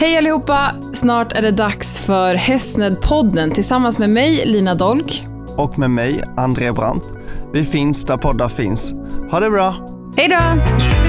Hej allihopa! Snart är det dags för Hästnädd-podden tillsammans med mig, Lina Dolk. Och med mig, André Brandt. Vi finns där poddar finns. Ha det bra! Hej då!